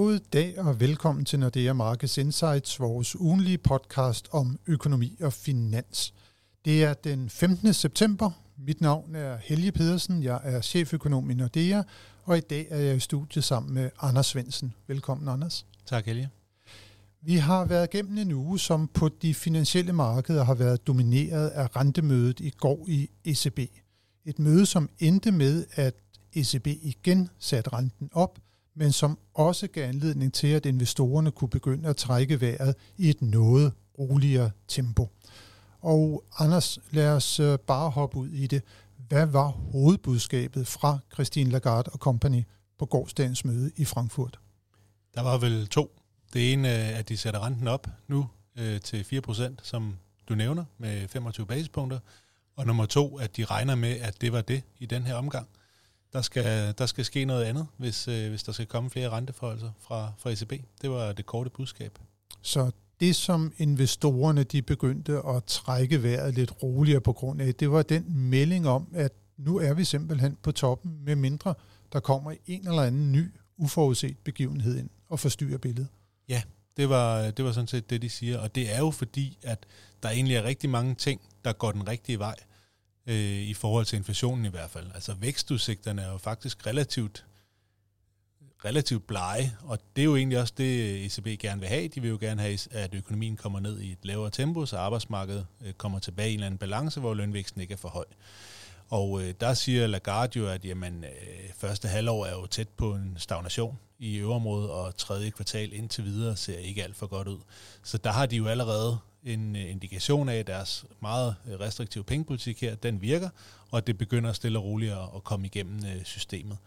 God dag og velkommen til Nordea Markets Insights, vores ugenlige podcast om økonomi og finans. Det er den 15. september. Mit navn er Helge Pedersen. Jeg er cheføkonom i Nordea, og i dag er jeg i studiet sammen med Anders Svensen. Velkommen, Anders. Tak, Helge. Vi har været gennem en uge, som på de finansielle markeder har været domineret af rentemødet i går i ECB. Et møde, som endte med, at ECB igen satte renten op – men som også gav anledning til, at investorerne kunne begynde at trække vejret i et noget roligere tempo. Og Anders, lad os øh, bare hoppe ud i det. Hvad var hovedbudskabet fra Christine Lagarde og Company på gårdsdagens møde i Frankfurt? Der var vel to. Det ene, er, at de sætter renten op nu øh, til 4%, som du nævner, med 25 basispunkter. Og nummer to, at de regner med, at det var det i den her omgang der skal, der skal ske noget andet, hvis, øh, hvis der skal komme flere renteforholdelser fra, fra ECB. Det var det korte budskab. Så det, som investorerne de begyndte at trække vejret lidt roligere på grund af, det var den melding om, at nu er vi simpelthen på toppen, med mindre der kommer en eller anden ny uforudset begivenhed ind og forstyrrer billedet. Ja, det var, det var sådan set det, de siger. Og det er jo fordi, at der egentlig er rigtig mange ting, der går den rigtige vej øh, i forhold til inflationen i hvert fald. Altså vækstudsigterne er jo faktisk relativt relativt blege, og det er jo egentlig også det, ECB gerne vil have. De vil jo gerne have, at økonomien kommer ned i et lavere tempo, så arbejdsmarkedet øh, kommer tilbage i en eller anden balance, hvor lønvæksten ikke er for høj. Og øh, der siger Lagarde jo, at jamen, øh, første halvår er jo tæt på en stagnation i øverområdet, og tredje kvartal indtil videre ser ikke alt for godt ud. Så der har de jo allerede en øh, indikation af, at deres meget øh, restriktive pengepolitik her, den virker, og at det begynder stille og roligt at komme igennem øh, systemet.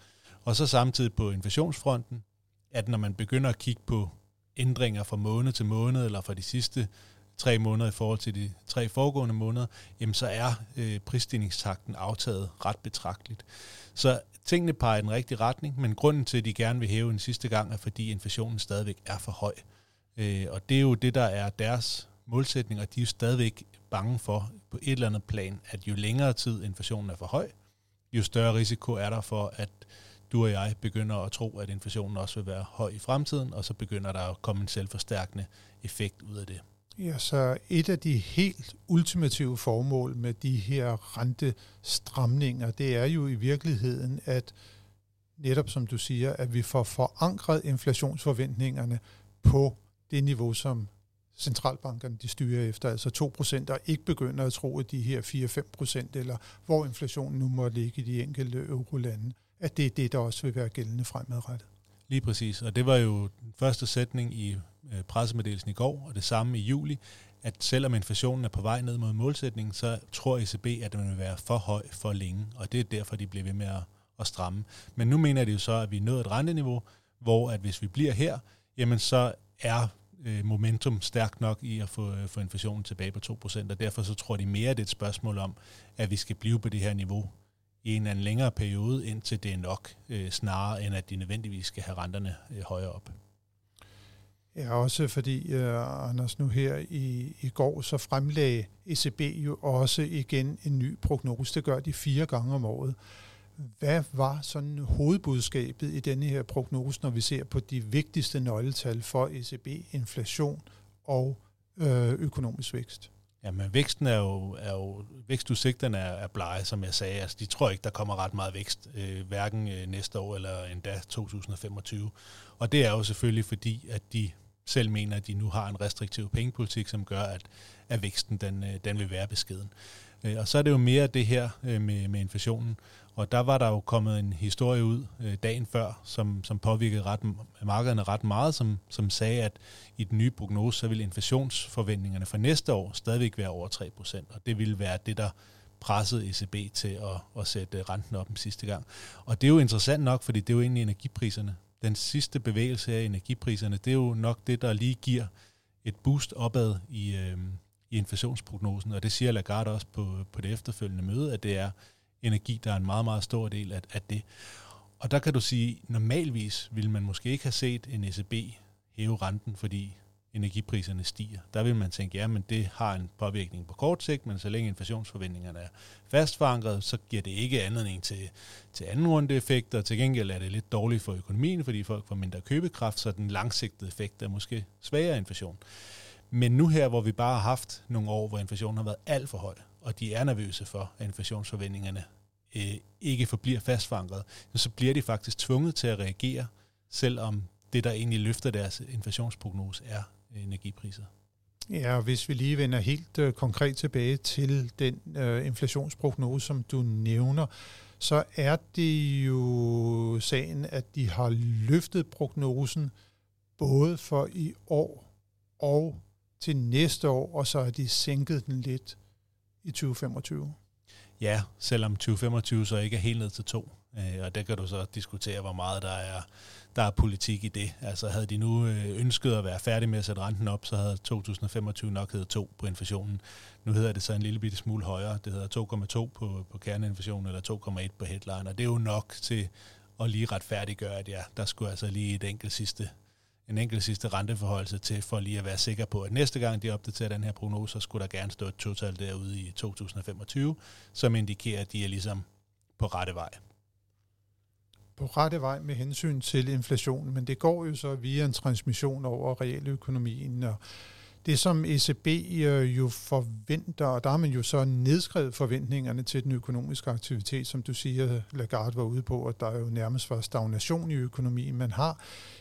Og så samtidig på inflationsfronten, at når man begynder at kigge på ændringer fra måned til måned, eller fra de sidste tre måneder i forhold til de tre foregående måneder, jamen så er øh, prisstigningstakten aftaget ret betragteligt. Så tingene peger i den rigtige retning, men grunden til, at de gerne vil hæve en sidste gang, er fordi inflationen stadigvæk er for høj. Øh, og det er jo det, der er deres målsætninger, de er jo stadigvæk bange for på et eller andet plan, at jo længere tid inflationen er for høj, jo større risiko er der for, at du og jeg begynder at tro, at inflationen også vil være høj i fremtiden, og så begynder der at komme en selvforstærkende effekt ud af det. Ja, så et af de helt ultimative formål med de her rentestramninger, det er jo i virkeligheden, at netop som du siger, at vi får forankret inflationsforventningerne på det niveau, som centralbankerne de styrer efter, altså 2%, og ikke begynder at tro, at de her 4-5%, eller hvor inflationen nu må ligge i de enkelte eurolande, at det er det, der også vil være gældende fremadrettet. Lige præcis, og det var jo den første sætning i øh, pressemeddelelsen i går, og det samme i juli, at selvom inflationen er på vej ned mod målsætningen, så tror ECB, at den vil være for høj for længe, og det er derfor, de bliver ved med at, at stramme. Men nu mener de jo så, at vi er nået et renteniveau, hvor at hvis vi bliver her, jamen så er øh, momentum stærkt nok i at få, øh, få inflationen tilbage på 2%, og derfor så tror de mere, at det er et spørgsmål om, at vi skal blive på det her niveau i en eller anden længere periode, indtil det er nok, øh, snarere end at de nødvendigvis skal have renterne øh, højere op. Ja, også fordi, uh, Anders, nu her i, i går, så fremlagde ECB jo også igen en ny prognose. Det gør de fire gange om året. Hvad var sådan hovedbudskabet i denne her prognose, når vi ser på de vigtigste nøgletal for ECB, inflation og øh, økonomisk vækst? Jamen, væksten er jo, er jo vækstudsigterne er, er blege, som jeg sagde. Altså, de tror ikke, der kommer ret meget vækst, øh, hverken øh, næste år eller endda 2025. Og det er jo selvfølgelig fordi, at de selv mener, at de nu har en restriktiv pengepolitik, som gør, at, at væksten den, øh, den vil være beskeden. Øh, og så er det jo mere det her øh, med, med inflationen. Og der var der jo kommet en historie ud øh, dagen før, som, som påvirkede ret, markederne ret meget, som, som sagde, at i den nye prognose, så vil inflationsforventningerne for næste år stadigvæk være over 3%, og det ville være det, der pressede ECB til at, at sætte øh, renten op den sidste gang. Og det er jo interessant nok, fordi det er jo egentlig energipriserne. Den sidste bevægelse af energipriserne, det er jo nok det, der lige giver et boost opad i, øh, i inflationsprognosen, og det siger Lagarde også på, på det efterfølgende møde, at det er energi, der er en meget, meget stor del af, af det. Og der kan du sige, normalvis ville man måske ikke have set en ECB hæve renten, fordi energipriserne stiger. Der vil man tænke, ja, men det har en påvirkning på kort sigt, men så længe inflationsforventningerne er fastforankret, så giver det ikke anledning til, til anden runde effekter. Til gengæld er det lidt dårligt for økonomien, fordi folk får mindre købekraft, så den langsigtede effekt er måske svagere inflation. Men nu her, hvor vi bare har haft nogle år, hvor inflationen har været alt for høj, og de er nervøse for, at inflationsforventningerne øh, ikke forbliver fastforankret, så bliver de faktisk tvunget til at reagere, selvom det, der egentlig løfter deres inflationsprognose, er øh, energipriser. Ja, og hvis vi lige vender helt øh, konkret tilbage til den øh, inflationsprognose, som du nævner, så er det jo sagen, at de har løftet prognosen både for i år og til næste år, og så har de sænket den lidt i 2025. Ja, selvom 2025 så ikke er helt ned til to. Øh, og der kan du så diskutere, hvor meget der er, der er politik i det. Altså havde de nu øh, ønsket at være færdige med at sætte renten op, så havde 2025 nok heddet 2 på inflationen. Nu hedder det så en lille bitte smule højere. Det hedder 2,2 på, på kerneinflationen eller 2,1 på headline. Og det er jo nok til at lige retfærdiggøre, at ja, der skulle altså lige et enkelt sidste en enkelt sidste renteforholdelse til, for lige at være sikker på, at næste gang de opdaterer den her prognose, så skulle der gerne stå et total derude i 2025, som indikerer, at de er ligesom på rette vej. På rette vej med hensyn til inflationen, men det går jo så via en transmission over realøkonomien, og det, som ECB øh, jo forventer, og der har man jo så nedskrevet forventningerne til den økonomiske aktivitet, som du siger, Lagarde var ude på, at der er jo nærmest var stagnation i økonomien. Man har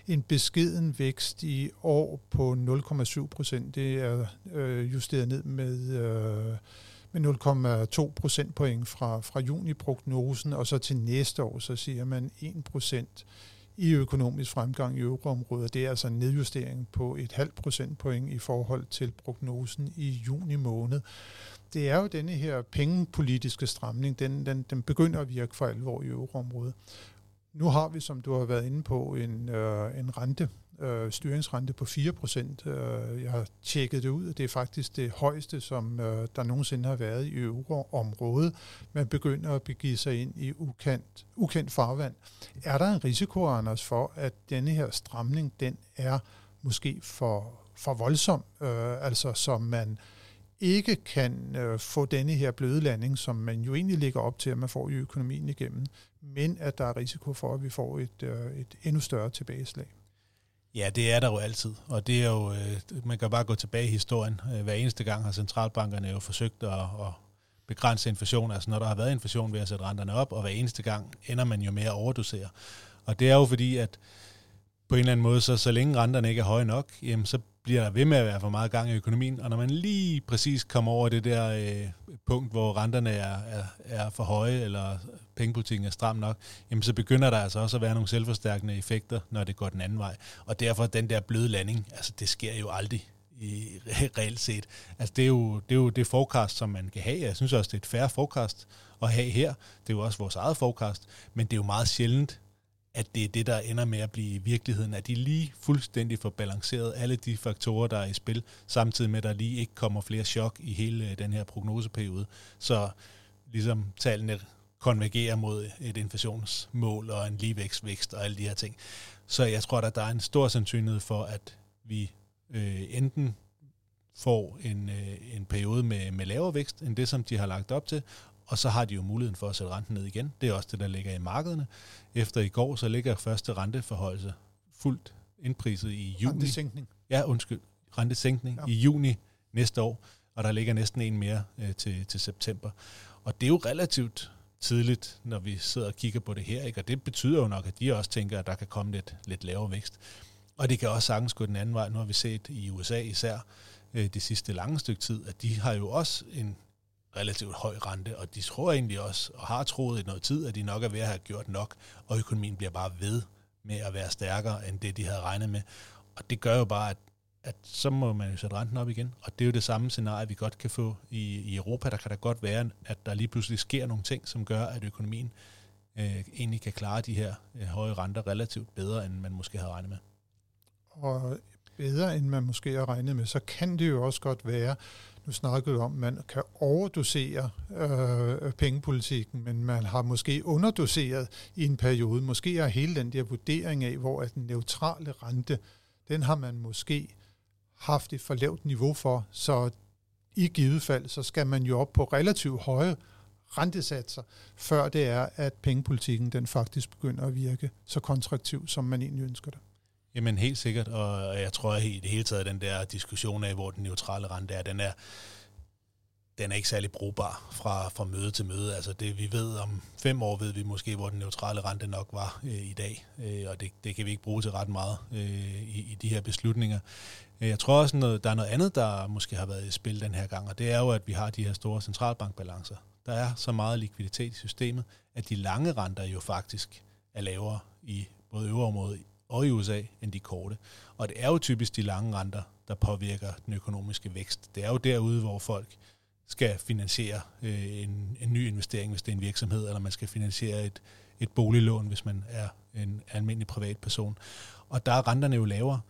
en beskeden vækst i år på 0,7 procent. Det er øh, justeret ned med... Øh, med 0,2 procentpoint fra, fra juni-prognosen, og så til næste år, så siger man 1 procent i økonomisk fremgang i euroområdet. Det er altså en nedjustering på et halvt procentpoint i forhold til prognosen i juni måned. Det er jo denne her pengepolitiske stramning, den, den, den begynder at virke for alvor i euroområdet. Nu har vi, som du har været inde på, en, øh, en rente, øh, styringsrente på 4%. Øh, jeg har tjekket det ud, og det er faktisk det højeste, som øh, der nogensinde har været i euroområdet. Man begynder at begive sig ind i ukendt, ukendt farvand. Er der en risiko, Anders, for, at denne her stramning, den er måske for, for voldsom, øh, altså som man ikke kan øh, få denne her bløde landing, som man jo egentlig ligger op til, at man får i økonomien igennem, men at der er risiko for, at vi får et, øh, et endnu større tilbageslag. Ja, det er der jo altid, og det er jo, øh, man kan bare gå tilbage i historien. Øh, hver eneste gang har centralbankerne jo forsøgt at, at begrænse inflation. Altså når der har været inflation ved at sætte renterne op, og hver eneste gang ender man jo med at overdosere. Og det er jo fordi, at på en eller anden måde, så, så længe renterne ikke er høje nok, jamen, så bliver der ved med at være for meget gang i økonomien, og når man lige præcis kommer over det der øh, punkt, hvor renterne er, er, er for høje, eller pengepolitikken er stram nok, jamen så begynder der altså også at være nogle selvforstærkende effekter, når det går den anden vej. Og derfor den der bløde landing, altså det sker jo aldrig i reelt set. Altså det er jo det, er jo det forecast, som man kan have. Jeg synes også, det er et færre forecast at have her. Det er jo også vores eget forecast, men det er jo meget sjældent, at det er det, der ender med at blive virkeligheden, at de lige fuldstændig får balanceret alle de faktorer, der er i spil, samtidig med, at der lige ikke kommer flere chok i hele øh, den her prognoseperiode. Så ligesom tallene konvergerer mod et inflationsmål og en ligevækstvækst og alle de her ting. Så jeg tror, at der er en stor sandsynlighed for, at vi øh, enten får en, øh, en periode med, med lavere vækst end det, som de har lagt op til, og så har de jo muligheden for at sætte renten ned igen. Det er også det, der ligger i markederne. Efter i går, så ligger første renteforholdelse fuldt indpriset i juni. Rentesænkning. Ja, undskyld. Rentesænkning ja. i juni næste år, og der ligger næsten en mere øh, til, til september. Og det er jo relativt tidligt, når vi sidder og kigger på det her, ikke? og det betyder jo nok, at de også tænker, at der kan komme lidt, lidt lavere vækst. Og det kan også sagtens gå den anden vej. Nu har vi set i USA især øh, det sidste lange stykke tid, at de har jo også en relativt høj rente, og de tror egentlig også, og har troet i noget tid, at de nok er ved at have gjort nok, og økonomien bliver bare ved med at være stærkere, end det de havde regnet med. Og det gør jo bare, at, at så må man jo sætte renten op igen. Og det er jo det samme scenarie, vi godt kan få i, i Europa. Der kan da godt være, at der lige pludselig sker nogle ting, som gør, at økonomien øh, egentlig kan klare de her øh, høje renter relativt bedre, end man måske havde regnet med. Og bedre, end man måske har regnet med, så kan det jo også godt være, nu snakkede du om, at man kan overdosere øh, pengepolitikken, men man har måske underdoseret i en periode. Måske er hele den der vurdering af, hvor er den neutrale rente, den har man måske haft et for lavt niveau for, så i givet fald, så skal man jo op på relativt høje rentesatser, før det er, at pengepolitikken den faktisk begynder at virke så kontraktiv, som man egentlig ønsker det. Jamen helt sikkert, og jeg tror i det hele taget, den der diskussion af, hvor den neutrale rente er, den er, den er ikke særlig brugbar fra, fra møde til møde. Altså det, vi ved om fem år, ved vi måske, hvor den neutrale rente nok var øh, i dag, øh, og det, det kan vi ikke bruge til ret meget øh, i, i de her beslutninger. Øh, jeg tror også, noget, der er noget andet, der måske har været i spil den her gang, og det er jo, at vi har de her store centralbankbalancer. Der er så meget likviditet i systemet, at de lange renter jo faktisk er lavere i både øvreområdet og i USA end de korte. Og det er jo typisk de lange renter, der påvirker den økonomiske vækst. Det er jo derude, hvor folk skal finansiere øh, en, en ny investering, hvis det er en virksomhed, eller man skal finansiere et, et boliglån, hvis man er en almindelig privatperson. Og der er renterne jo lavere.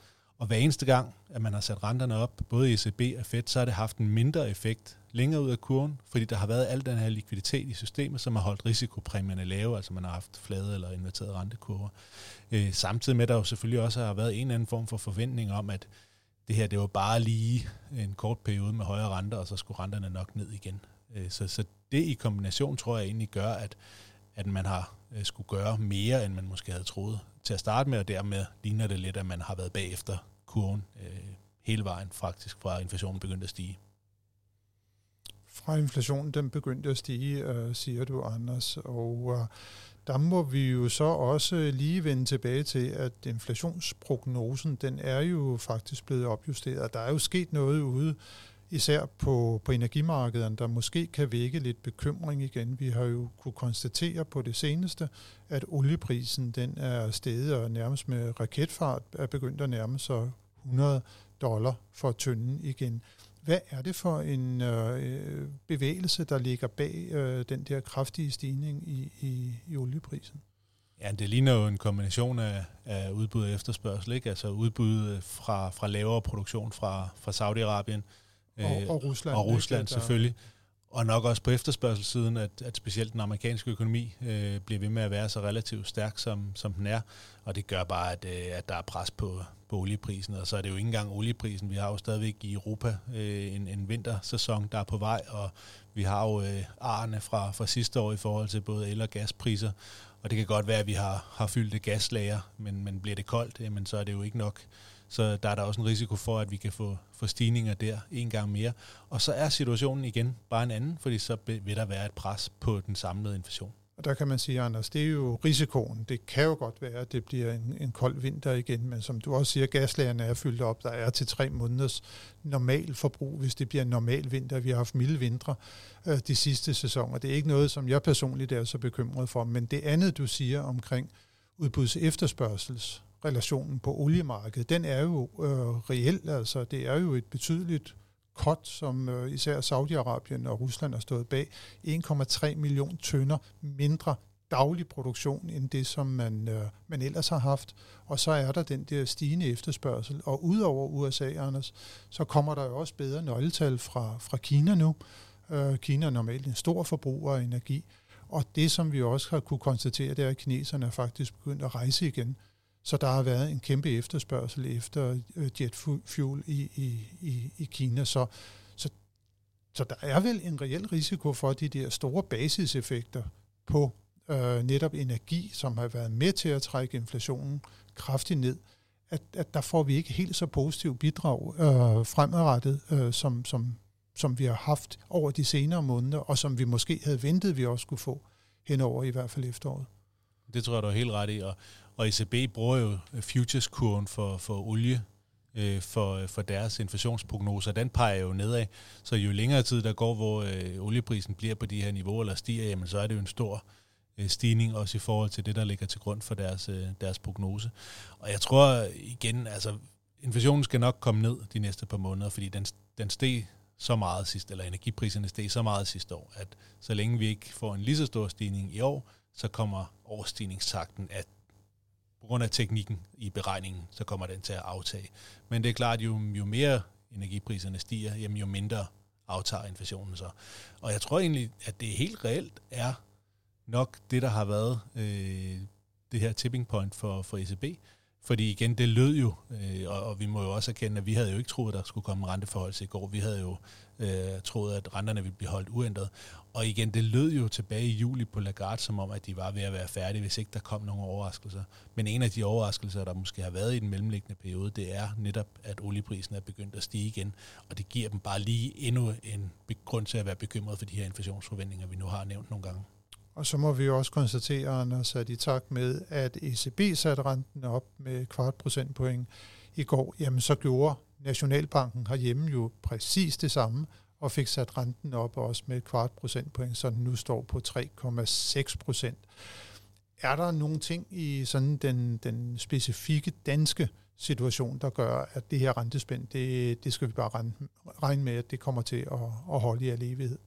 Og hver eneste gang, at man har sat renterne op, både i ECB og Fed, så har det haft en mindre effekt længere ud af kurven, fordi der har været al den her likviditet i systemet, som har holdt risikopræmierne lave, altså man har haft flade eller inverterede rentekurver. Øh, samtidig med, at der jo selvfølgelig også har været en eller anden form for forventning om, at det her det var bare lige en kort periode med højere renter, og så skulle renterne nok ned igen. Øh, så, så det i kombination tror jeg egentlig gør, at, at man har øh, skulle gøre mere, end man måske havde troet til at starte med, og dermed ligner det lidt, at man har været bagefter kurven øh, hele vejen faktisk, fra inflationen begyndte at stige. Fra inflationen den begyndte at stige, øh, siger du, Anders, og øh, der må vi jo så også lige vende tilbage til, at inflationsprognosen, den er jo faktisk blevet opjusteret. Der er jo sket noget ude, især på, på energimarkederne, der måske kan vække lidt bekymring igen. Vi har jo kunne konstatere på det seneste, at olieprisen den er steget og nærmest med raketfart er begyndt at nærme sig 100 dollar for tynden igen. Hvad er det for en øh, bevægelse, der ligger bag øh, den der kraftige stigning i, i, i olieprisen? Ja, det ligner jo en kombination af, af udbud og efterspørgsel, ikke? Altså udbud fra, fra lavere produktion fra, fra Saudi-Arabien. Og, øh, og Rusland. Og Rusland ikke? selvfølgelig. Og nok også på efterspørgselssiden, at, at specielt den amerikanske økonomi øh, bliver ved med at være så relativt stærk, som, som den er. Og det gør bare, at, øh, at der er pres på, på olieprisen. Og så er det jo ikke engang olieprisen. Vi har jo stadigvæk i Europa øh, en, en vintersæson, der er på vej, og vi har jo øh, arne fra, fra sidste år i forhold til både el- og gaspriser. Og det kan godt være, at vi har, har fyldt et gaslager, men, men bliver det koldt, jamen, så er det jo ikke nok så der er der også en risiko for, at vi kan få, få stigninger der en gang mere. Og så er situationen igen bare en anden, fordi så vil der være et pres på den samlede inflation. Og der kan man sige, Anders, det er jo risikoen. Det kan jo godt være, at det bliver en, en kold vinter igen, men som du også siger, gaslagerne er fyldt op. Der er til tre måneders normal forbrug, hvis det bliver en normal vinter. Vi har haft milde vintre øh, de sidste sæsoner. Det er ikke noget, som jeg personligt er så bekymret for, men det andet, du siger omkring udbuds efterspørgsels relationen på oliemarkedet, den er jo øh, reel. Altså, det er jo et betydeligt kort, som øh, især Saudi-Arabien og Rusland har stået bag. 1,3 million tønder mindre daglig produktion end det, som man, øh, man ellers har haft. Og så er der den der stigende efterspørgsel. Og udover USA, Anders, så kommer der jo også bedre nøgletal fra, fra Kina nu. Øh, Kina er normalt en stor forbruger af energi. Og det, som vi også har kunne konstatere, det er, at kineserne er faktisk begyndt at rejse igen. Så der har været en kæmpe efterspørgsel efter øh, jetfuel i, i, i, i Kina. Så, så, så der er vel en reel risiko for de der store basiseffekter på øh, netop energi, som har været med til at trække inflationen kraftigt ned, at, at der får vi ikke helt så positivt bidrag øh, fremadrettet, øh, som, som, som vi har haft over de senere måneder, og som vi måske havde ventet, vi også skulle få henover i hvert fald efteråret. Det tror jeg, du er helt ret i, og, og ECB bruger jo øh, futures-kurven for, for olie øh, for, øh, for deres inflationsprognoser. Den peger jo nedad. Så jo længere tid der går, hvor øh, olieprisen bliver på de her niveauer, eller stiger, jamen, så er det jo en stor øh, stigning også i forhold til det, der ligger til grund for deres, øh, deres prognose. Og jeg tror igen, altså inflationen skal nok komme ned de næste par måneder, fordi den, den steg så meget sidste, eller energipriserne steg så meget sidste år, at så længe vi ikke får en lige så stor stigning i år, så kommer overstigningstakten at på grund af teknikken i beregningen, så kommer den til at aftage. Men det er klart, jo, jo mere energipriserne stiger, jamen jo mindre aftager inflationen så. Og jeg tror egentlig, at det helt reelt er nok det, der har været øh, det her tipping point for, for ECB. Fordi igen, det lød jo, øh, og, og vi må jo også erkende, at vi havde jo ikke troet, at der skulle komme en renteforhold i går. Vi havde jo øh, troet, at renterne ville blive holdt uændret. Og igen, det lød jo tilbage i juli på Lagarde, som om, at de var ved at være færdige, hvis ikke der kom nogen overraskelser. Men en af de overraskelser, der måske har været i den mellemliggende periode, det er netop, at olieprisen er begyndt at stige igen. Og det giver dem bare lige endnu en grund til at være bekymret for de her inflationsforventninger, vi nu har nævnt nogle gange. Og så må vi jo også konstatere, Anders, at i takt med, at ECB satte renten op med kvart procentpoint i går, jamen så gjorde Nationalbanken herhjemme jo præcis det samme, og fik sat renten op også med et kvart procentpoint, så den nu står på 3,6 procent. Er der nogle ting i sådan den, den specifikke danske situation, der gør, at det her rentespænd, det, det skal vi bare regne med, at det kommer til at, at holde i al evighed?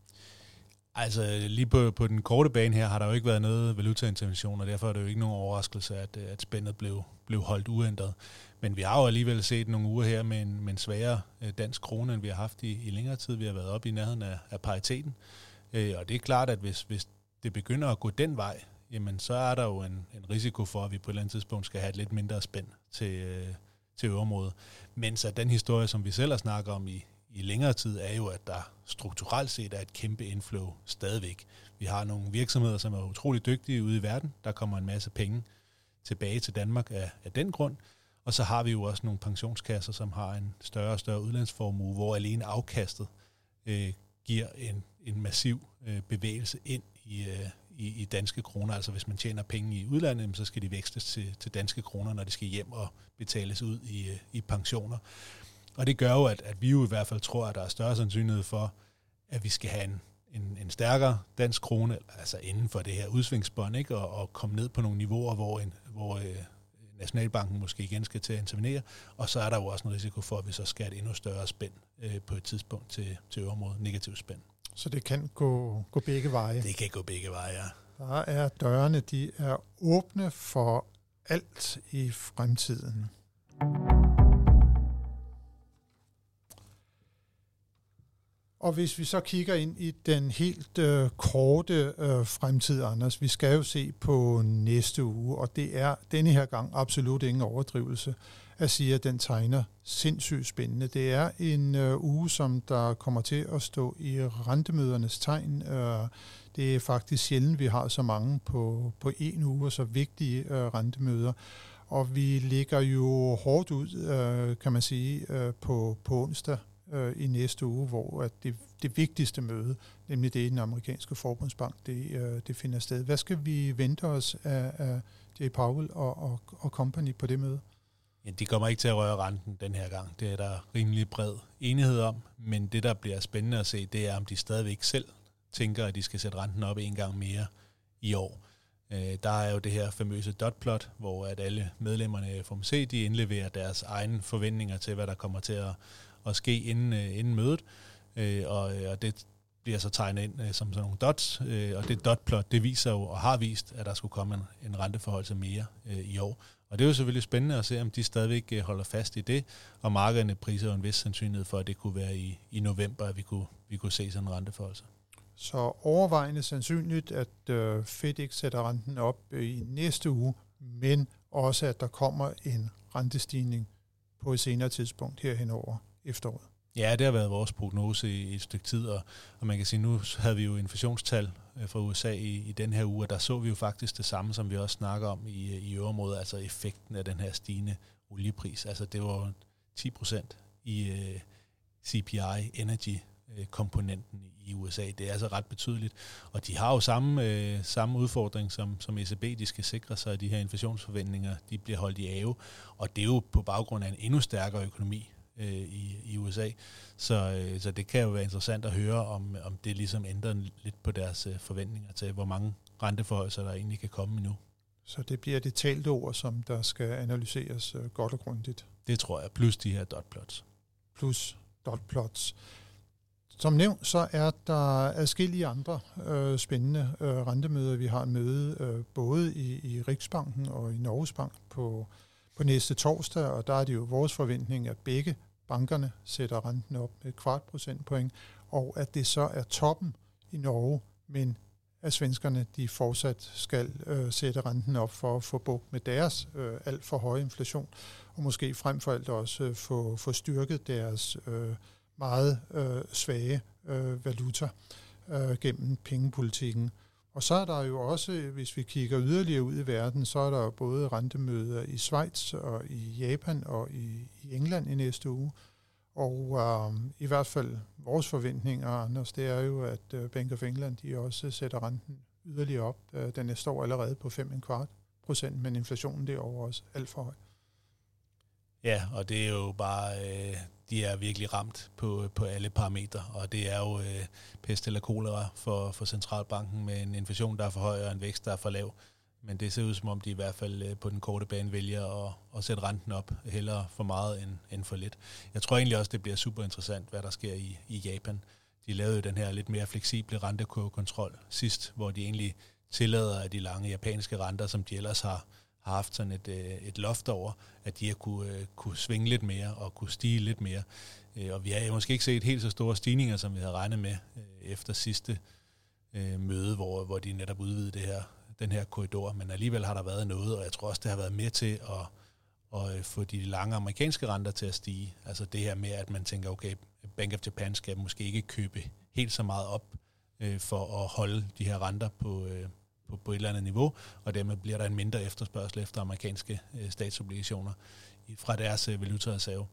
Altså lige på, på den korte bane her har der jo ikke været noget valutaintervention, og derfor er det jo ikke nogen overraskelse, at, øh, at spændet blev, blev holdt uændret. Men vi har jo alligevel set nogle uger her med en, med en sværere øh, dansk krone, end vi har haft i, i længere tid. Vi har været oppe i nærheden af, af pariteten. Øh, og det er klart, at hvis, hvis det begynder at gå den vej, jamen så er der jo en, en risiko for, at vi på et eller andet tidspunkt skal have et lidt mindre spænd til, øh, til øvrigt. Mens at den historie, som vi selv har snakket om i, i længere tid, er jo, at der strukturelt set er et kæmpe inflow stadigvæk. Vi har nogle virksomheder, som er utrolig dygtige ude i verden. Der kommer en masse penge tilbage til Danmark af, af den grund. Og så har vi jo også nogle pensionskasser, som har en større og større udlandsformue, hvor alene afkastet øh, giver en, en massiv øh, bevægelse ind i, øh, i, i danske kroner. Altså hvis man tjener penge i udlandet, så skal de vækstes til, til danske kroner, når de skal hjem og betales ud i, øh, i pensioner. Og det gør jo, at, at vi jo i hvert fald tror, at der er større sandsynlighed for, at vi skal have en, en, en stærkere dansk krone, altså inden for det her udsvingsbånd, ikke? Og, og komme ned på nogle niveauer, hvor, en, hvor øh, Nationalbanken måske igen skal til at intervenere, og så er der jo også en risiko for, at vi så skal have et endnu større spænd øh, på et tidspunkt til, til øvrigt negativ spænd. Så det kan gå, gå begge veje? Det kan gå begge veje, ja. Der er dørene, de er åbne for alt i fremtiden. Og hvis vi så kigger ind i den helt øh, korte øh, fremtid, Anders, vi skal jo se på næste uge, og det er denne her gang absolut ingen overdrivelse at sige, at den tegner sindssygt spændende. Det er en øh, uge, som der kommer til at stå i rentemødernes tegn. Øh, det er faktisk sjældent, vi har så mange på, på en uge, så vigtige øh, rentemøder. Og vi ligger jo hårdt ud, øh, kan man sige, øh, på, på onsdag øh, i næste uge, hvor at det, det vigtigste møde, nemlig det i den amerikanske forbundsbank, det, øh, det finder sted. Hvad skal vi vente os af, af J. Powell og, og, og company på det møde? Ja, de kommer ikke til at røre renten den her gang. Det er der rimelig bred enighed om, men det, der bliver spændende at se, det er, om de stadigvæk selv tænker, at de skal sætte renten op en gang mere i år. Øh, der er jo det her famøse dotplot, hvor at alle medlemmerne af FOMC, de indleverer deres egne forventninger til, hvad der kommer til at, at ske inden, øh, inden mødet, øh, og, øh, og det bliver så tegnet ind øh, som sådan nogle dots, øh, og det dotplot, det viser jo, og har vist, at der skulle komme en, en renteforhold til mere øh, i år. Og det er jo selvfølgelig spændende at se, om de stadigvæk øh, holder fast i det, og markederne priser jo en vis sandsynlighed for, at det kunne være i, i november, at vi kunne, vi kunne se sådan en renteforhold. Så overvejende sandsynligt, at øh, Fed ikke sætter renten op øh, i næste uge, men også, at der kommer en rentestigning på et senere tidspunkt herhenover efteråret. Ja, det har været vores prognose i et stykke tid, og, og man kan sige, nu havde vi jo inflationstal øh, fra USA i, i den her uge, og der så vi jo faktisk det samme, som vi også snakker om i, øh, i øvrigt, altså effekten af den her stigende oliepris. Altså det var 10 procent i uh, øh, CPI Energy øh, komponenten i USA. Det er altså ret betydeligt. Og de har jo samme, øh, samme udfordring som, som ECB. De skal sikre sig, at de her inflationsforventninger de bliver holdt i ave. Og det er jo på baggrund af en endnu stærkere økonomi øh, i, i USA. Så, øh, så det kan jo være interessant at høre, om, om det ligesom ændrer lidt på deres øh, forventninger til, hvor mange renteforholdelser der egentlig kan komme nu. Så det bliver det talte ord, som der skal analyseres øh, godt og grundigt. Det tror jeg, plus de her dotplots. Plus dotplots. Som nævnt, så er der adskillige andre øh, spændende øh, rentemøder. Vi har en møde øh, både i, i Riksbanken og i Norges Bank på på næste torsdag, og der er det jo vores forventning, at begge bankerne sætter renten op med et kvart procentpoint, og at det så er toppen i Norge, men at svenskerne de fortsat skal øh, sætte renten op for at få bukt med deres øh, alt for høje inflation, og måske frem for alt også øh, få, få styrket deres øh, meget øh, svage øh, valuta øh, gennem pengepolitikken. Og så er der jo også, hvis vi kigger yderligere ud i verden, så er der både rentemøder i Schweiz og i Japan og i, i England i næste uge. Og øh, i hvert fald vores forventninger, Anders, det er jo, at øh, Bank of England de også sætter renten yderligere op. Øh, den står allerede på 5,25 procent, men inflationen derovre er også alt for høj. Ja, og det er jo bare, øh, de er virkelig ramt på, på alle parametre, og det er jo øh, pest eller kolera for, for centralbanken med en inflation, der er for høj og en vækst, der er for lav. Men det ser ud som om, de i hvert fald øh, på den korte bane vælger at, at sætte renten op, hellere for meget end, end for lidt. Jeg tror egentlig også, det bliver super interessant, hvad der sker i, i Japan. De lavede jo den her lidt mere fleksible rentekurvekontrol sidst, hvor de egentlig tillader, at de lange japanske renter, som de ellers har, har haft sådan et, øh, et loft over, at de har kunne, øh, kunne svinge lidt mere og kunne stige lidt mere. Øh, og vi har måske ikke set helt så store stigninger, som vi havde regnet med efter sidste møde, hvor, hvor de netop udvidede det her, den her korridor, men alligevel har der været noget, og jeg tror også, det har været med til at, at få de lange amerikanske renter til at stige. Altså det her med, at man tænker, okay, Bank of Japan skal måske ikke købe helt så meget op for at holde de her renter på, på, på et eller andet niveau, og dermed bliver der en mindre efterspørgsel efter amerikanske øh, statsobligationer fra deres øh, valutareserve.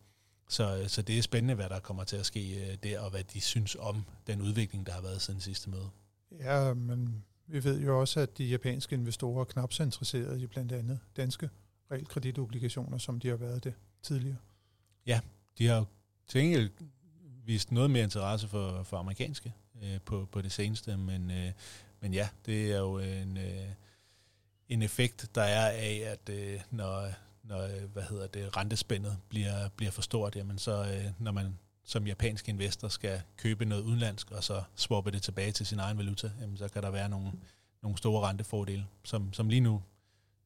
Så, øh, så det er spændende, hvad der kommer til at ske øh, der, og hvad de synes om den udvikling, der har været siden sidste møde. Ja, men vi ved jo også, at de japanske investorer er knap så interesserede i blandt andet danske realkreditobligationer, som de har været det tidligere. Ja, de har til vist noget mere interesse for, for amerikanske øh, på, på det seneste, men, øh, men ja, det er jo en, øh, en effekt, der er af, at øh, når, når hvad hedder det, rentespændet bliver, bliver for stort, jamen så øh, når man som japansk investor skal købe noget udenlandsk, og så swappe det tilbage til sin egen valuta, jamen så kan der være nogle, nogle store rentefordele, som, som lige nu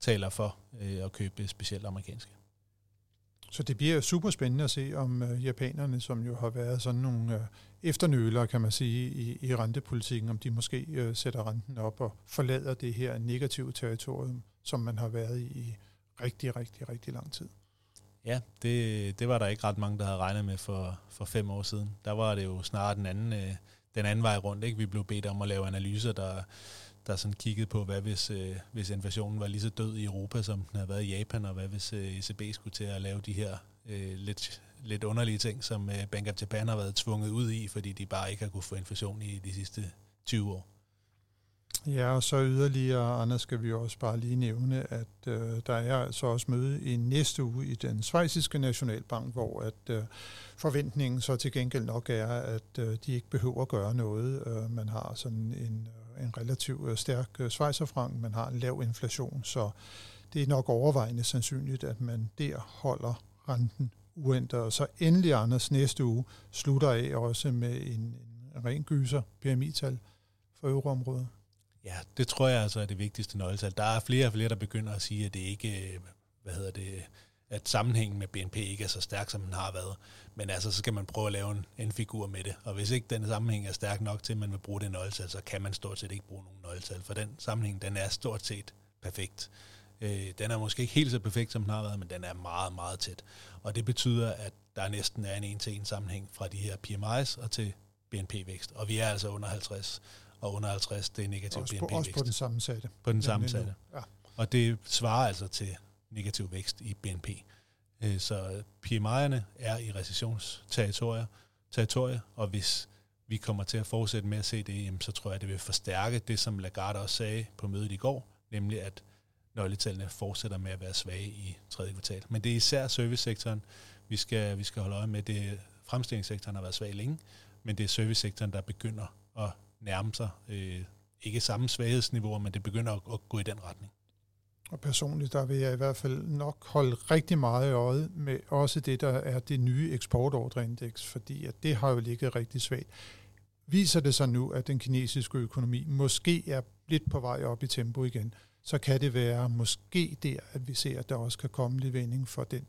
taler for øh, at købe specielt amerikanske. Så det bliver super spændende at se, om øh, japanerne, som jo har været sådan nogle øh, efternøler, kan man sige, i, i rentepolitikken, om de måske øh, sætter renten op og forlader det her negative territorium, som man har været i i rigtig, rigtig, rigtig lang tid. Ja, det, det var der ikke ret mange, der havde regnet med for, for fem år siden. Der var det jo snarere den anden, øh, den anden vej rundt. Ikke? Vi blev bedt om at lave analyser, der, der sådan kiggede på, hvad hvis, øh, hvis inflationen var lige så død i Europa, som den havde været i Japan, og hvad hvis øh, ECB skulle til at lave de her øh, lidt, lidt underlige ting, som øh, Bank of Japan har været tvunget ud i, fordi de bare ikke har kunne få inflation i de sidste 20 år. Ja, og så yderligere, Anders, skal vi også bare lige nævne, at øh, der er altså også møde i næste uge i den svejsiske nationalbank, hvor at øh, forventningen så til gengæld nok er, at øh, de ikke behøver at gøre noget. Øh, man har sådan en, øh, en relativt øh, stærk øh, svejserfrank, man har en lav inflation, så det er nok overvejende sandsynligt, at man der holder renten uændret. Og så endelig, Anders, næste uge slutter af også med en, en ren gyser PMI-tal for euroområdet. Ja, det tror jeg altså er det vigtigste nøgletal. Der er flere og flere, der begynder at sige, at det ikke, øh, hvad hedder det, at sammenhængen med BNP ikke er så stærk, som den har været. Men altså, så skal man prøve at lave en, en figur med det. Og hvis ikke den sammenhæng er stærk nok til, at man vil bruge det nøgletal, så kan man stort set ikke bruge nogen nøgletal. For den sammenhæng, den er stort set perfekt. Øh, den er måske ikke helt så perfekt, som den har været, men den er meget, meget tæt. Og det betyder, at der næsten er en en-til-en sammenhæng fra de her PMI's og til BNP-vækst. Og vi er altså under 50 og under 50, det er negativ BNP-vækst. På, også på den sammensatte. På den sammensatte. Ja. Og det svarer altså til negativ vækst i BNP. Øh, så PMI'erne er i recessionsterritorier, territorier, og hvis vi kommer til at fortsætte med at se det, så tror jeg, det vil forstærke det, som Lagarde også sagde på mødet i går, nemlig at nøgletallene fortsætter med at være svage i tredje kvartal. Men det er især servicesektoren, vi skal, vi skal holde øje med. Det, fremstillingssektoren har været svag længe, men det er servicesektoren, der begynder at nærme sig, øh, ikke samme svaghedsniveau, men det begynder at, at gå i den retning. Og personligt, der vil jeg i hvert fald nok holde rigtig meget i øjet med også det, der er det nye eksportordreindeks, fordi at det har jo ligget rigtig svagt. Viser det sig nu, at den kinesiske økonomi måske er lidt på vej op i tempo igen, så kan det være måske der, at vi ser, at der også kan komme lidt vending for den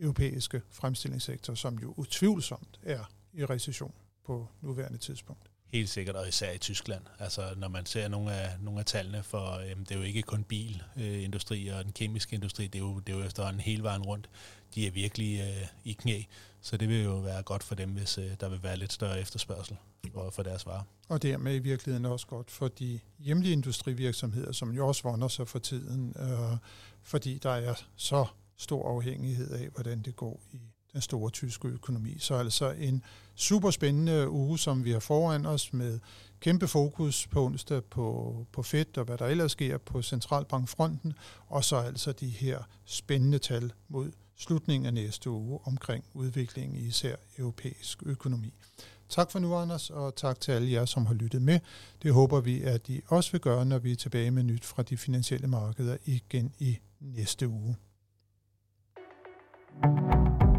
europæiske fremstillingssektor, som jo utvivlsomt er i recession på nuværende tidspunkt. Helt sikkert, og især i Tyskland. Altså, når man ser nogle af, nogle af tallene for, øhm, det er jo ikke kun bilindustri øh, og den kemiske industri, det er jo, det er jo efterhånden hele vejen rundt. De er virkelig øh, i knæ, så det vil jo være godt for dem, hvis øh, der vil være lidt større efterspørgsel for, for deres varer. Og dermed i virkeligheden også godt for de hjemlige industrivirksomheder, som jo også vonder sig for tiden, øh, fordi der er så stor afhængighed af, hvordan det går i den store tyske økonomi. Så altså en super spændende uge, som vi har foran os med kæmpe fokus på onsdag på, på Fed og hvad der ellers sker på centralbankfronten, og så altså de her spændende tal mod slutningen af næste uge omkring udviklingen i især europæisk økonomi. Tak for nu, Anders, og tak til alle jer, som har lyttet med. Det håber vi, at I også vil gøre, når vi er tilbage med nyt fra de finansielle markeder igen i næste uge. thank you